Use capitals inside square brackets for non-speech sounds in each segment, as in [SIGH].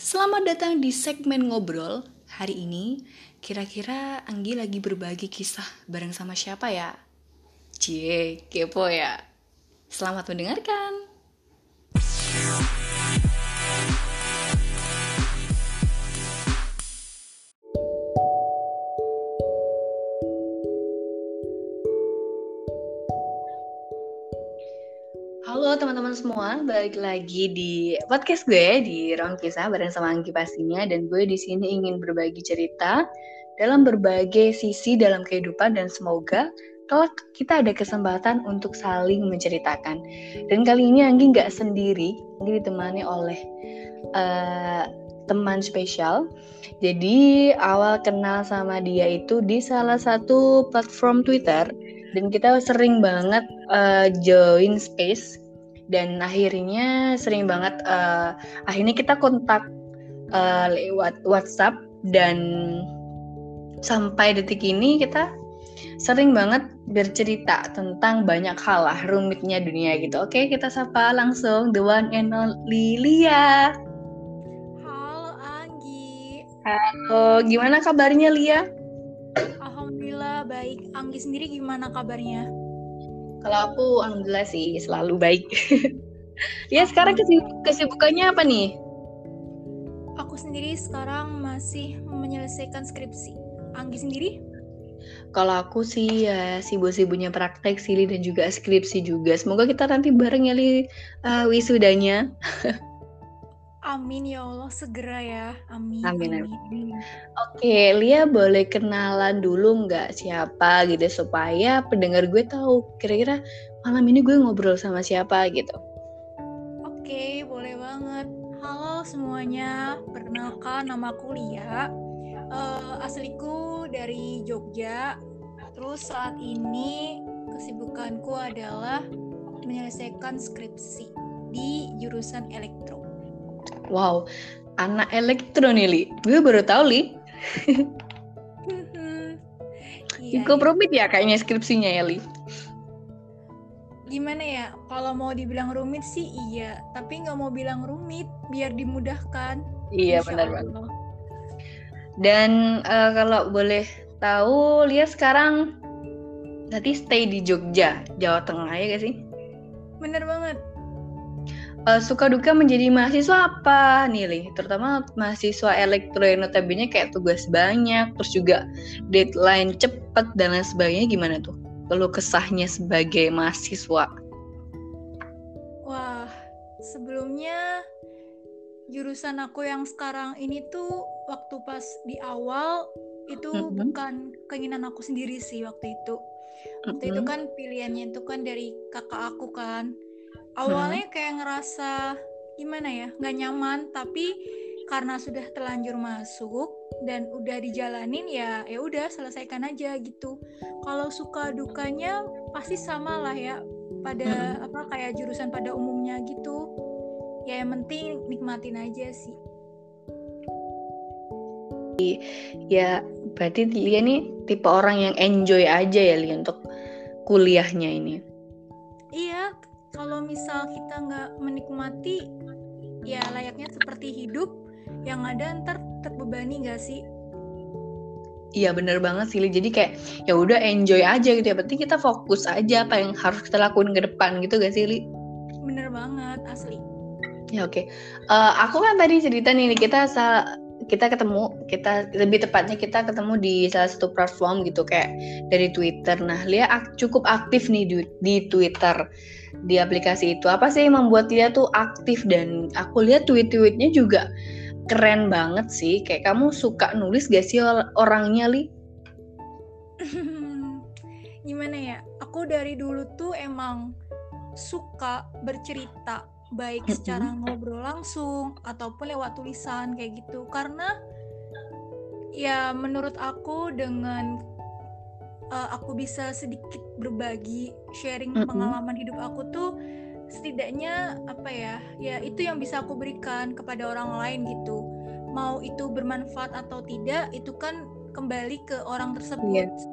Selamat datang di segmen ngobrol. Hari ini, kira-kira Anggi lagi berbagi kisah bareng sama siapa ya? Cie, kepo ya. Selamat mendengarkan. Teman-teman semua, balik lagi di podcast gue di Ruang Kisah bareng sama Anggi pastinya. Dan gue di sini ingin berbagi cerita dalam berbagai sisi dalam kehidupan. Dan semoga kelak kita ada kesempatan untuk saling menceritakan. Dan kali ini Anggi nggak sendiri, Anggi ditemani oleh uh, teman spesial. Jadi awal kenal sama dia itu di salah satu platform Twitter. Dan kita sering banget uh, join space dan akhirnya sering banget uh, akhirnya kita kontak uh, lewat WhatsApp dan sampai detik ini kita sering banget bercerita tentang banyak hal lah rumitnya dunia gitu. Oke, kita sapa langsung the one and only Lia. Halo Anggi. Halo, gimana kabarnya Lia? Alhamdulillah baik. Anggi sendiri gimana kabarnya? Kalau aku alhamdulillah sih selalu baik. [LAUGHS] ya sekarang kesibuk kesibukannya apa nih? Aku sendiri sekarang masih menyelesaikan skripsi. Anggi sendiri? Kalau aku sih ya sibuk-sibuknya praktek sih dan juga skripsi juga. Semoga kita nanti bareng ya Li uh, wisudanya. [LAUGHS] Amin ya Allah segera ya. Amin. Amin. amin. Oke, Lia boleh kenalan dulu nggak siapa gitu supaya pendengar gue tahu kira-kira malam ini gue ngobrol sama siapa gitu. Oke, boleh banget. Halo semuanya, perkenalkan nama aku Lia. Uh, asliku dari Jogja. Terus saat ini kesibukanku adalah menyelesaikan skripsi di jurusan elektro. Wow, anak elektro nih, Li. Gue baru tahu, Li. [LAUGHS] iya, Cukup iya. rumit ya kayaknya skripsinya ya, Li. Gimana ya, kalau mau dibilang rumit sih iya, tapi nggak mau bilang rumit, biar dimudahkan. Iya, benar banget. Dan uh, kalau boleh tahu, Lia sekarang nanti stay di Jogja, Jawa Tengah ya gak sih? Bener banget uh, suka duka menjadi mahasiswa apa nih Li? Terutama mahasiswa elektro yang notabene kayak tugas banyak, terus juga deadline cepet dan lain sebagainya gimana tuh? Kalau kesahnya sebagai mahasiswa? Wah, sebelumnya jurusan aku yang sekarang ini tuh waktu pas di awal itu mm -hmm. bukan keinginan aku sendiri sih waktu itu. Waktu mm -hmm. itu kan pilihannya itu kan dari kakak aku kan awalnya hmm. kayak ngerasa gimana ya nggak nyaman tapi karena sudah terlanjur masuk dan udah dijalanin ya ya udah selesaikan aja gitu kalau suka dukanya pasti sama lah ya pada hmm. apa kayak jurusan pada umumnya gitu ya yang penting nikmatin aja sih ya berarti dia nih tipe orang yang enjoy aja ya Li untuk kuliahnya ini iya kalau misal kita nggak menikmati ya layaknya seperti hidup yang ada ntar terbebani nggak sih Iya bener banget sih, jadi kayak ya udah enjoy aja gitu ya. Penting kita fokus aja apa yang harus kita lakuin ke depan gitu gak sih, Li? Bener banget, asli. Ya oke. Okay. Uh, eh, aku kan tadi cerita nih kita kita ketemu kita lebih tepatnya kita ketemu di salah satu platform gitu kayak dari Twitter. Nah, Lia ak cukup aktif nih di, di Twitter di aplikasi itu. Apa sih yang membuat Lia tuh aktif dan aku lihat tweet-tweetnya juga keren banget sih. Kayak kamu suka nulis gak sih orangnya, Li? [LAUGHS] Gimana ya? Aku dari dulu tuh emang suka bercerita baik secara ngobrol langsung ataupun lewat tulisan kayak gitu. Karena ya menurut aku dengan uh, aku bisa sedikit berbagi sharing pengalaman hidup aku tuh setidaknya apa ya ya itu yang bisa aku berikan kepada orang lain gitu. Mau itu bermanfaat atau tidak itu kan kembali ke orang tersebut. Yeah.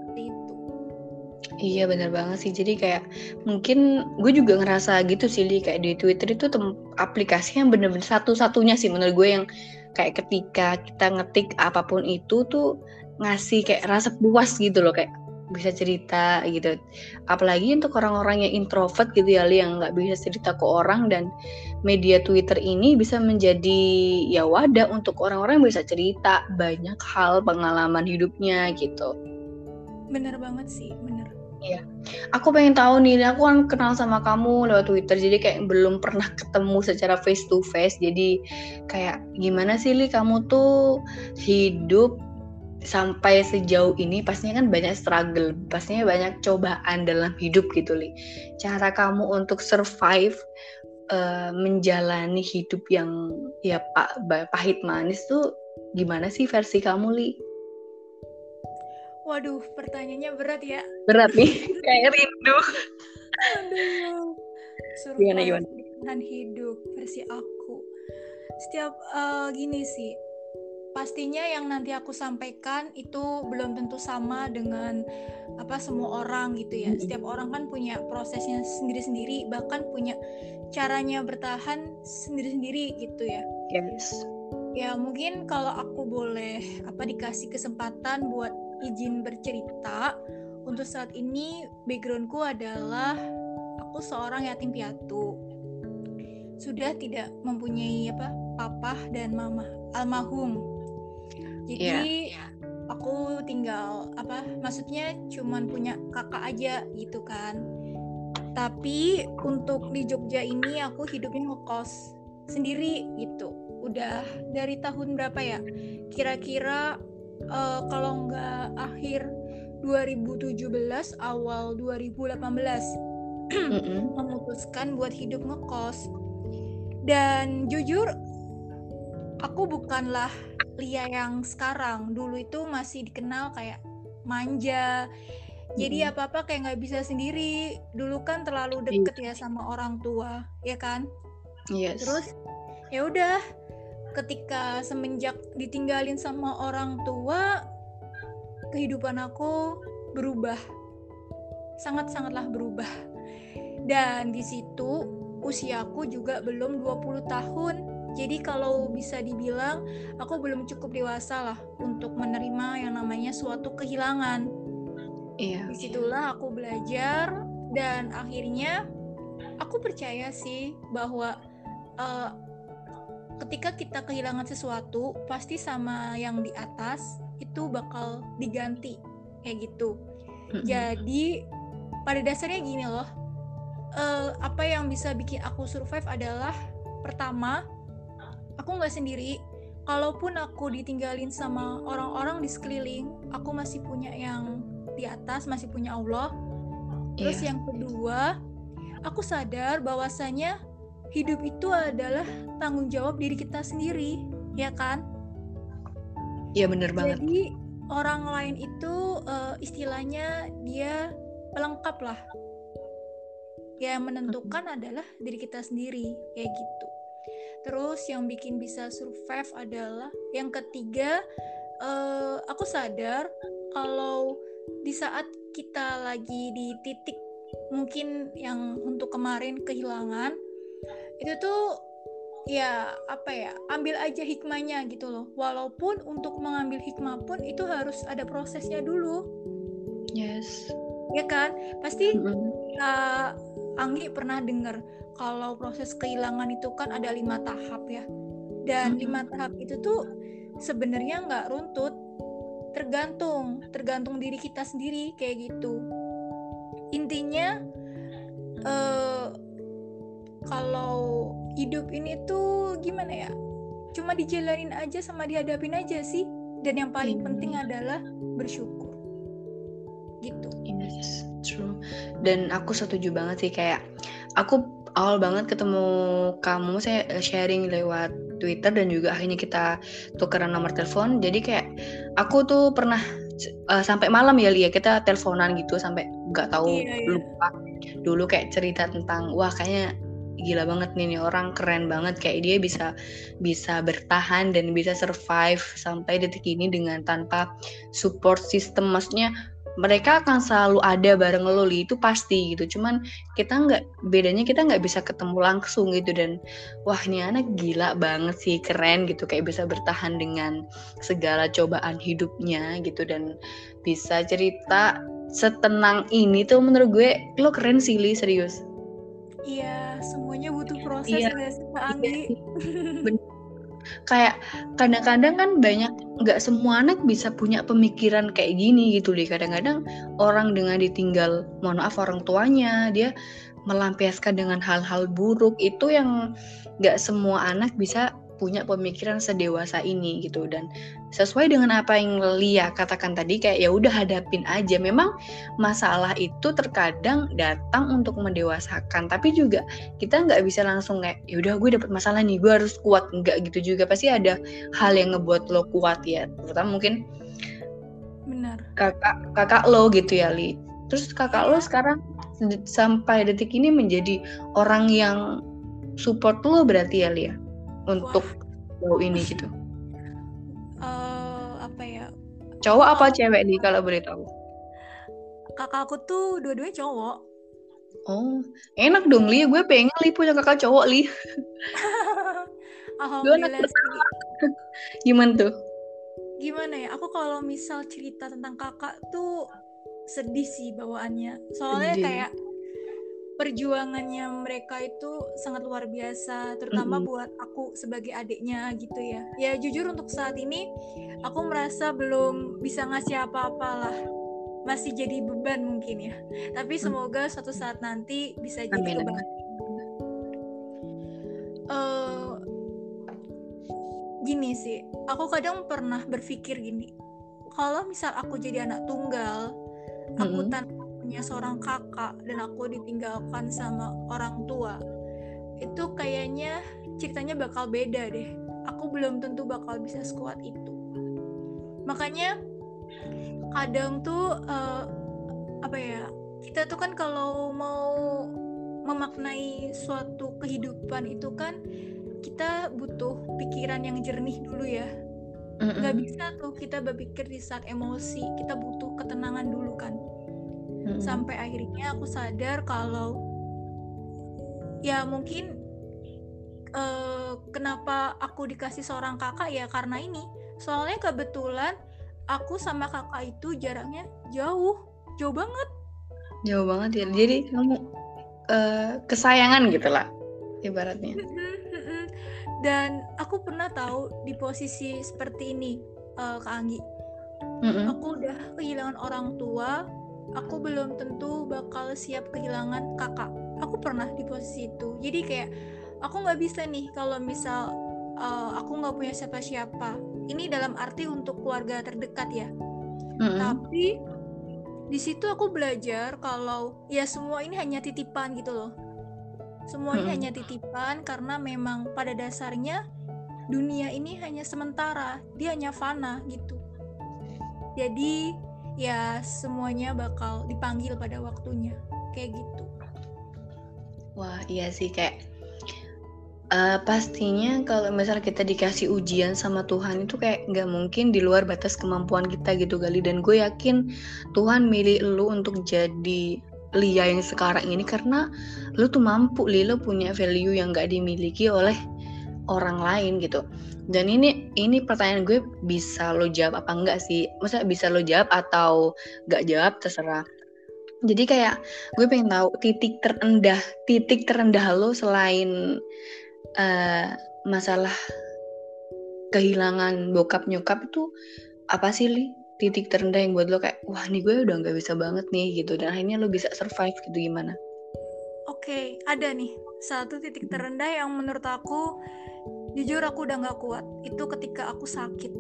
Iya bener banget sih. Jadi kayak mungkin gue juga ngerasa gitu sih di kayak di Twitter itu tem aplikasi yang bener-bener satu-satunya sih menurut gue yang kayak ketika kita ngetik apa pun itu tuh ngasih kayak rasa puas gitu loh kayak bisa cerita gitu. Apalagi untuk orang-orang yang introvert gitu ya yang nggak bisa cerita ke orang dan media Twitter ini bisa menjadi ya wadah untuk orang-orang yang bisa cerita banyak hal pengalaman hidupnya gitu. Bener banget sih bener Iya, aku pengen tahu nih, aku kan kenal sama kamu lewat Twitter, jadi kayak belum pernah ketemu secara face to face. Jadi kayak gimana sih li kamu tuh hidup sampai sejauh ini pastinya kan banyak struggle, pastinya banyak cobaan dalam hidup gitu li. Cara kamu untuk survive uh, menjalani hidup yang ya pak pahit manis tuh gimana sih versi kamu li? Waduh, pertanyaannya berat ya. Berat nih, [LAUGHS] [LAUGHS] kayak rindu. Aduh. Survive gimana gimana? hidup versi aku. Setiap uh, gini sih, pastinya yang nanti aku sampaikan itu belum tentu sama dengan apa semua orang gitu ya. Setiap orang kan punya prosesnya sendiri-sendiri, bahkan punya caranya bertahan sendiri-sendiri gitu ya. Yes. Ya mungkin kalau aku boleh apa dikasih kesempatan buat izin bercerita, untuk saat ini backgroundku adalah aku seorang yatim piatu. Sudah tidak mempunyai apa papa dan mama almarhum jadi yeah. aku tinggal apa maksudnya cuman punya kakak aja gitu kan tapi untuk di Jogja ini aku hidupnya ngekos sendiri gitu udah dari tahun berapa ya kira-kira uh, kalau nggak akhir 2017 awal 2018 [CLEARS THROAT] memutuskan buat hidup ngekos. Dan jujur aku bukanlah Lia yang sekarang. Dulu itu masih dikenal kayak manja. Jadi apa apa kayak nggak bisa sendiri. Dulu kan terlalu iya. deket ya sama orang tua ya kan? Yes. terus ya udah ketika semenjak ditinggalin sama orang tua kehidupan aku berubah sangat sangatlah berubah dan di situ usiaku juga belum 20 tahun jadi kalau bisa dibilang aku belum cukup dewasa lah untuk menerima yang namanya suatu kehilangan. Iya. Di situlah aku belajar dan akhirnya aku percaya sih bahwa uh, ketika kita kehilangan sesuatu pasti sama yang di atas itu bakal diganti. Kayak gitu. Jadi pada dasarnya gini loh, uh, apa yang bisa bikin aku survive adalah pertama aku nggak sendiri. Kalaupun aku ditinggalin sama orang-orang di sekeliling aku masih punya yang di atas masih punya Allah. Terus yeah. yang kedua aku sadar bahwasanya hidup itu adalah tanggung jawab diri kita sendiri ya kan? Iya bener banget. Jadi orang lain itu uh, istilahnya dia pelengkap lah. Yang menentukan adalah diri kita sendiri kayak gitu. Terus yang bikin bisa survive adalah yang ketiga, uh, aku sadar kalau di saat kita lagi di titik mungkin yang untuk kemarin kehilangan itu tuh ya apa ya ambil aja hikmahnya gitu loh. Walaupun untuk mengambil hikmah pun itu harus ada prosesnya dulu. Yes. Ya kan? Pasti mm -hmm. uh, Anggi pernah dengar kalau proses kehilangan itu kan ada lima tahap ya. Dan hmm. lima tahap itu tuh sebenarnya nggak runtut. Tergantung tergantung diri kita sendiri kayak gitu. Intinya uh, kalau hidup ini tuh gimana ya cuma dijalanin aja sama dihadapin aja sih dan yang paling hmm. penting adalah bersyukur gitu yes true dan aku setuju banget sih kayak aku awal banget ketemu kamu saya eh, sharing lewat Twitter dan juga akhirnya kita tukeran nomor telepon. Jadi kayak aku tuh pernah uh, sampai malam ya Lia kita teleponan gitu sampai nggak tahu iya, iya. lupa dulu kayak cerita tentang wah kayaknya gila banget nih, nih orang keren banget. Kayak dia bisa bisa bertahan dan bisa survive sampai detik ini dengan tanpa support system. Maksudnya mereka akan selalu ada bareng lo li. Itu pasti gitu. Cuman kita nggak bedanya kita nggak bisa ketemu langsung gitu. Dan wah ini anak gila banget sih keren gitu. Kayak bisa bertahan dengan segala cobaan hidupnya gitu. Dan bisa cerita setenang ini tuh menurut gue lo keren sih li. Serius iya semuanya butuh proses iya, gak sih Kak Anggi? iya, [LAUGHS] kayak kadang-kadang kan banyak nggak semua anak bisa punya pemikiran kayak gini gitu deh. Kadang-kadang orang dengan ditinggal mohon maaf orang tuanya dia melampiaskan dengan hal-hal buruk itu yang nggak semua anak bisa punya pemikiran sedewasa ini gitu. Dan sesuai dengan apa yang Lia katakan tadi kayak ya udah hadapin aja. Memang masalah itu terkadang datang untuk mendewasakan tapi juga kita nggak bisa langsung kayak ya udah gue dapet masalah nih gue harus kuat. Nggak gitu juga. Pasti ada hal yang ngebuat lo kuat ya. Terutama mungkin benar. kakak kakak lo gitu ya Li. Terus kakak lo sekarang sampai detik ini menjadi orang yang support lo berarti ya Lia untuk cowok ini gitu? Uh, apa ya? Cowok apa cewek nih kalau boleh tahu? Kakakku tuh dua-duanya cowok. Oh, enak dong Li. Gue pengen Li punya kakak cowok Li. [LAUGHS] Alhamdulillah [LAUGHS] Gimana tuh? Gimana ya? Aku kalau misal cerita tentang kakak tuh sedih sih bawaannya. Soalnya sedih. kayak perjuangannya mereka itu sangat luar biasa terutama mm -hmm. buat aku sebagai adiknya gitu ya ya jujur untuk saat ini aku merasa belum bisa ngasih apa-apa lah masih jadi beban mungkin ya tapi mm. semoga suatu saat nanti bisa jadi beban uh, gini sih aku kadang pernah berpikir gini kalau misal aku jadi anak tunggal aku mm -hmm. tanpa punya seorang kakak dan aku ditinggalkan sama orang tua itu kayaknya ceritanya bakal beda deh. Aku belum tentu bakal bisa sekuat itu. Makanya kadang tuh uh, apa ya kita tuh kan kalau mau memaknai suatu kehidupan itu kan kita butuh pikiran yang jernih dulu ya. Nggak mm -mm. bisa tuh kita berpikir di saat emosi kita butuh ketenangan dulu kan hmm. sampai akhirnya aku sadar kalau ya mungkin uh, kenapa aku dikasih seorang kakak ya karena ini. Soalnya kebetulan aku sama kakak itu jaraknya jauh jauh banget. Jauh banget ya. Jadi kamu uh, kesayangan gitu lah ibaratnya dan aku pernah tahu di posisi seperti ini uh, kak Anggi. Mm -hmm. aku udah kehilangan orang tua aku belum tentu bakal siap kehilangan kakak. Aku pernah di posisi itu. Jadi kayak aku nggak bisa nih kalau misal uh, aku nggak punya siapa-siapa. Ini dalam arti untuk keluarga terdekat ya. Mm-hmm. tapi di situ aku belajar kalau ya semua ini hanya titipan gitu loh. Semua ini mm-hmm. hanya titipan karena memang pada dasarnya dunia ini hanya sementara. Dia hanya fana gitu. Jadi ya semuanya bakal dipanggil pada waktunya. Kayak gitu. Wah iya sih kayak uh, pastinya kalau misalnya kita dikasih ujian sama Tuhan itu kayak nggak mungkin di luar batas kemampuan kita gitu kali dan gue yakin Tuhan milih lu untuk jadi Lia yang sekarang ini karena lu tuh mampu Lia lu punya value yang gak dimiliki oleh orang lain gitu. Dan ini ini pertanyaan gue bisa lo jawab apa enggak sih? Masa bisa lo jawab atau nggak jawab terserah. Jadi kayak gue pengen tahu titik terendah titik terendah lo selain uh, masalah kehilangan bokap nyokap itu apa sih li? Titik terendah yang buat lo kayak wah nih gue udah nggak bisa banget nih gitu. Dan akhirnya lo bisa survive gitu gimana? Oke okay, ada nih satu titik terendah yang menurut aku jujur aku udah nggak kuat. Itu ketika aku sakit.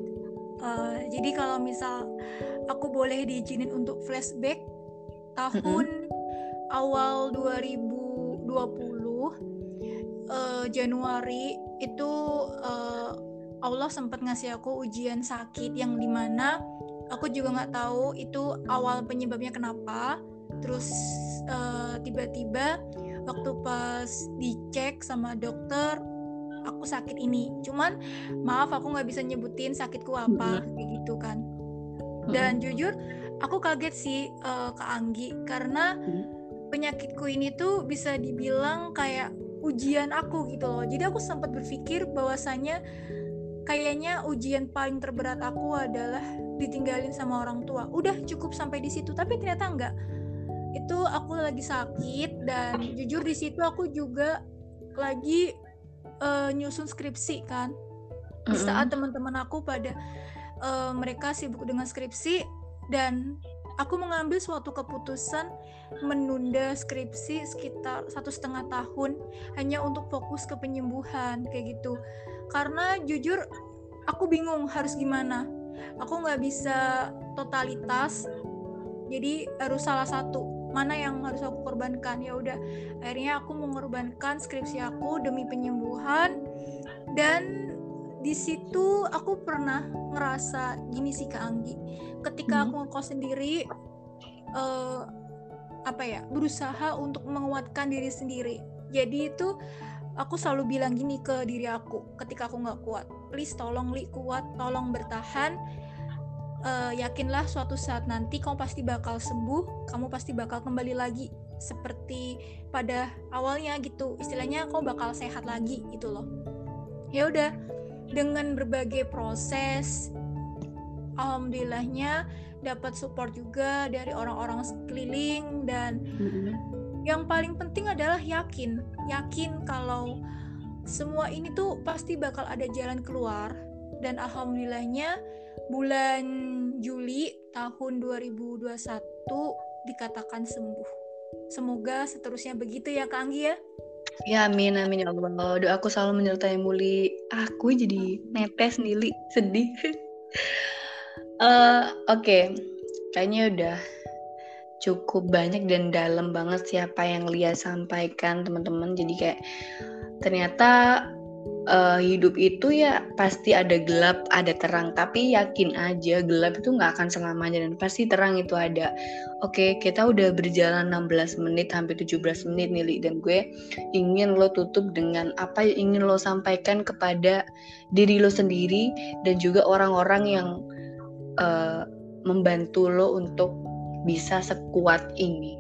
Uh, jadi kalau misal aku boleh diizinin untuk flashback tahun mm -hmm. awal 2020 uh, eh, Januari itu uh, Allah sempat ngasih aku ujian sakit yang di mana aku juga nggak tahu itu awal penyebabnya kenapa. Terus tiba-tiba uh, waktu pas dicek sama dokter aku sakit ini cuman maaf aku nggak bisa nyebutin sakitku apa kayak gitu kan dan jujur aku kaget sih uh, Kak Anggi karena hmm. penyakitku ini tuh bisa dibilang kayak ujian aku gitu loh. Jadi aku sempat berpikir bahwasanya kayaknya ujian paling terberat aku adalah ditinggalin sama orang tua. Udah cukup sampai di situ, tapi ternyata enggak. Itu aku lagi sakit dan jujur di situ aku juga lagi uh, nyusun skripsi kan. Di saat teman-teman aku pada uh, mereka sibuk dengan skripsi dan aku mengambil suatu keputusan menunda skripsi sekitar satu setengah tahun hanya untuk fokus ke penyembuhan kayak gitu. Karena jujur aku bingung harus gimana. Aku nggak bisa totalitas jadi harus salah satu mana yang harus aku korbankan. Ya udah akhirnya aku mengorbankan skripsi aku demi penyembuhan. Dan di situ aku pernah ngerasa gini sih ke Anggi. Ketika hmm. aku ngekos sendiri uh, apa ya berusaha untuk menguatkan diri sendiri. Jadi itu aku selalu bilang gini ke diri aku ketika aku nggak kuat please tolong li kuat tolong bertahan uh, yakinlah suatu saat nanti kamu pasti bakal sembuh kamu pasti bakal kembali lagi seperti pada awalnya gitu. Istilahnya kamu bakal sehat lagi gitu loh. Ya udah dengan berbagai proses alhamdulillahnya dapat support juga dari orang-orang sekeliling dan mm-hmm yang paling penting adalah yakin. Yakin kalau semua ini tuh pasti bakal ada jalan keluar dan alhamdulillahnya bulan Juli tahun 2021 dikatakan sembuh. Semoga seterusnya begitu ya Kak Anggi ya. Ya amin amin ya Allah. Doaku selalu menyertai Muli Aku jadi netes Nili Sedih. Uh, [LAUGHS] Oke. Okay. Kayaknya udah cukup banyak dan dalam banget siapa yang Lia sampaikan teman-teman. Jadi kayak ternyata uh, hidup itu ya pasti ada gelap ada terang tapi yakin aja gelap itu nggak akan selamanya dan pasti terang itu ada oke kita udah berjalan 16 menit hampir 17 menit nih dan gue ingin lo tutup dengan apa yang ingin lo sampaikan kepada diri lo sendiri dan juga orang-orang yang uh, membantu lo untuk bisa sekuat ini?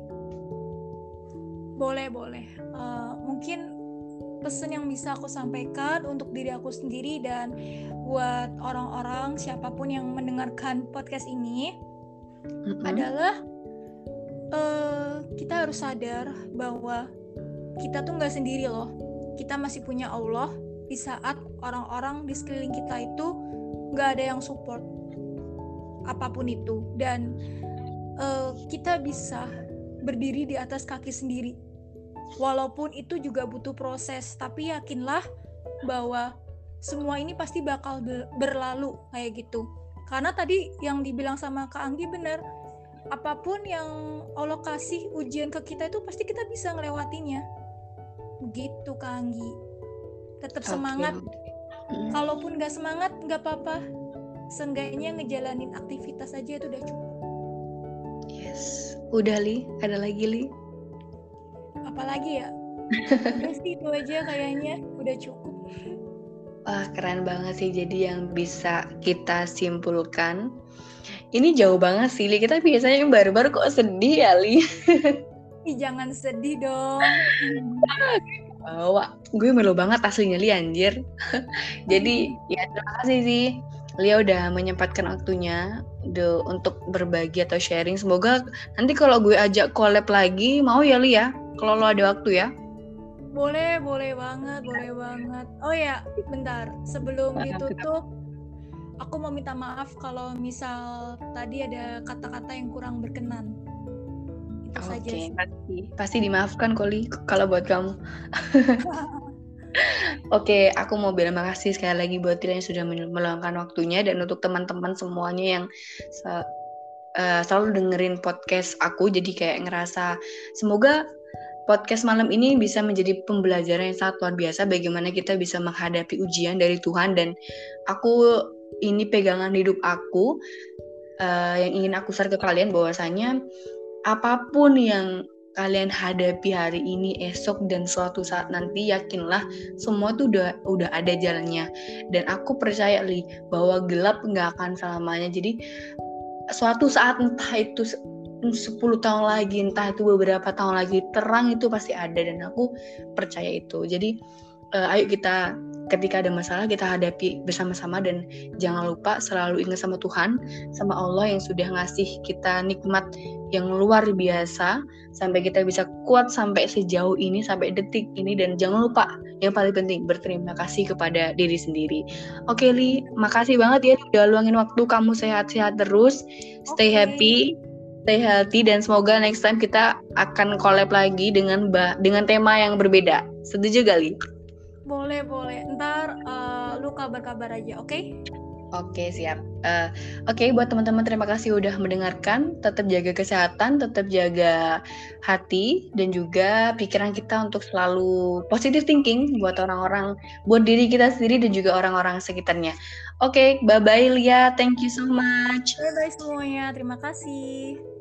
Boleh, boleh. Uh, mungkin pesan yang bisa aku sampaikan untuk diri aku sendiri dan buat orang-orang siapa pun yang mendengarkan podcast ini mm-hmm. adalah uh, kita harus sadar bahwa kita tuh nggak sendiri loh. Kita masih punya Allah di saat orang-orang di sekeliling kita itu nggak ada yang support apa pun itu dan uh, kita bisa berdiri di atas kaki sendiri. Walaupun itu juga butuh proses, tapi yakinlah bahwa semua ini pasti bakal berlalu kayak gitu. Karena tadi yang dibilang sama Kak Anggi benar, apa pun yang Allah kasih ujian ke kita itu pasti kita bisa ngelewatinya. Begitu Kak Anggi. Tetap semangat. Kalaupun nggak semangat nggak apa-apa. Seenggaknya ngejalanin aktivitas aja itu udah cukup. Yes. Udah Li, ada lagi Li? Apalagi ya? Udah sih itu aja kayaknya, udah cukup. Wah, keren banget sih jadi yang bisa kita simpulkan. Ini jauh banget sih, Li. Kita biasanya yang baru-baru kok sedih ya, Li. Ih, jangan sedih dong. Oh, gue melu banget aslinya Li anjir. [LAUGHS] jadi, ya terima kasih sih Lia udah menyempatkan waktunya de, untuk berbagi atau sharing. Semoga nanti kalau gue ajak collab lagi, mau ya Lia? Kalau lo ada waktu ya? Boleh, boleh banget, boleh banget. Oh ya, bentar. Sebelum ditutup, aku mau minta maaf kalau misal tadi ada kata-kata yang kurang berkenan. Itu Oke, saja. Pasti, pasti dimaafkan Koli kalau buat kamu. [LAUGHS] Oke, aku mau bilang makasih sekali lagi buat Tila yang sudah meluangkan waktunya dan untuk teman-teman semuanya yang uh, selalu dengerin podcast aku jadi kayak ngerasa semoga podcast malam ini bisa menjadi pembelajaran yang sangat luar biasa bagaimana kita bisa menghadapi ujian dari Tuhan dan aku ini pegangan hidup aku uh, yang ingin aku share ke kalian bahwasanya apa pun yang kalian hadapi hari ini, esok dan suatu saat nanti yakinlah semua tuh udah udah ada jalannya. Dan aku percaya li bahwa gelap nggak akan selamanya. Jadi suatu saat entah itu 10 tahun lagi, entah itu beberapa tahun lagi, terang itu pasti ada dan aku percaya itu. Jadi uh, ayo kita ketika ada masalah kita hadapi bersama-sama dan jangan lupa selalu ingat sama Tuhan, sama Allah yang sudah ngasih kita nikmat yang luar biasa sampai kita bisa kuat sampai sejauh ini sampai detik ini dan jangan lupa yang paling penting berterima kasih kepada diri sendiri. Oke Li, makasih banget ya udah luangin waktu kamu sehat-sehat terus, stay okay. happy, stay healthy dan semoga next time kita akan collab lagi dengan dengan tema yang berbeda. Setuju gak Li? Boleh, boleh. Ntar uh, lu kabar-kabar aja, oke? Okay? Oke, siap. Uh, Oke, okay, buat teman-teman terima kasih udah mendengarkan. Tetap jaga kesehatan, tetap jaga hati dan juga pikiran kita untuk selalu positive thinking buat orang-orang, buat diri kita sendiri dan juga orang-orang sekitarnya. Oke, okay, bye-bye Lia. Thank you so much. Bye-bye semuanya. Terima kasih.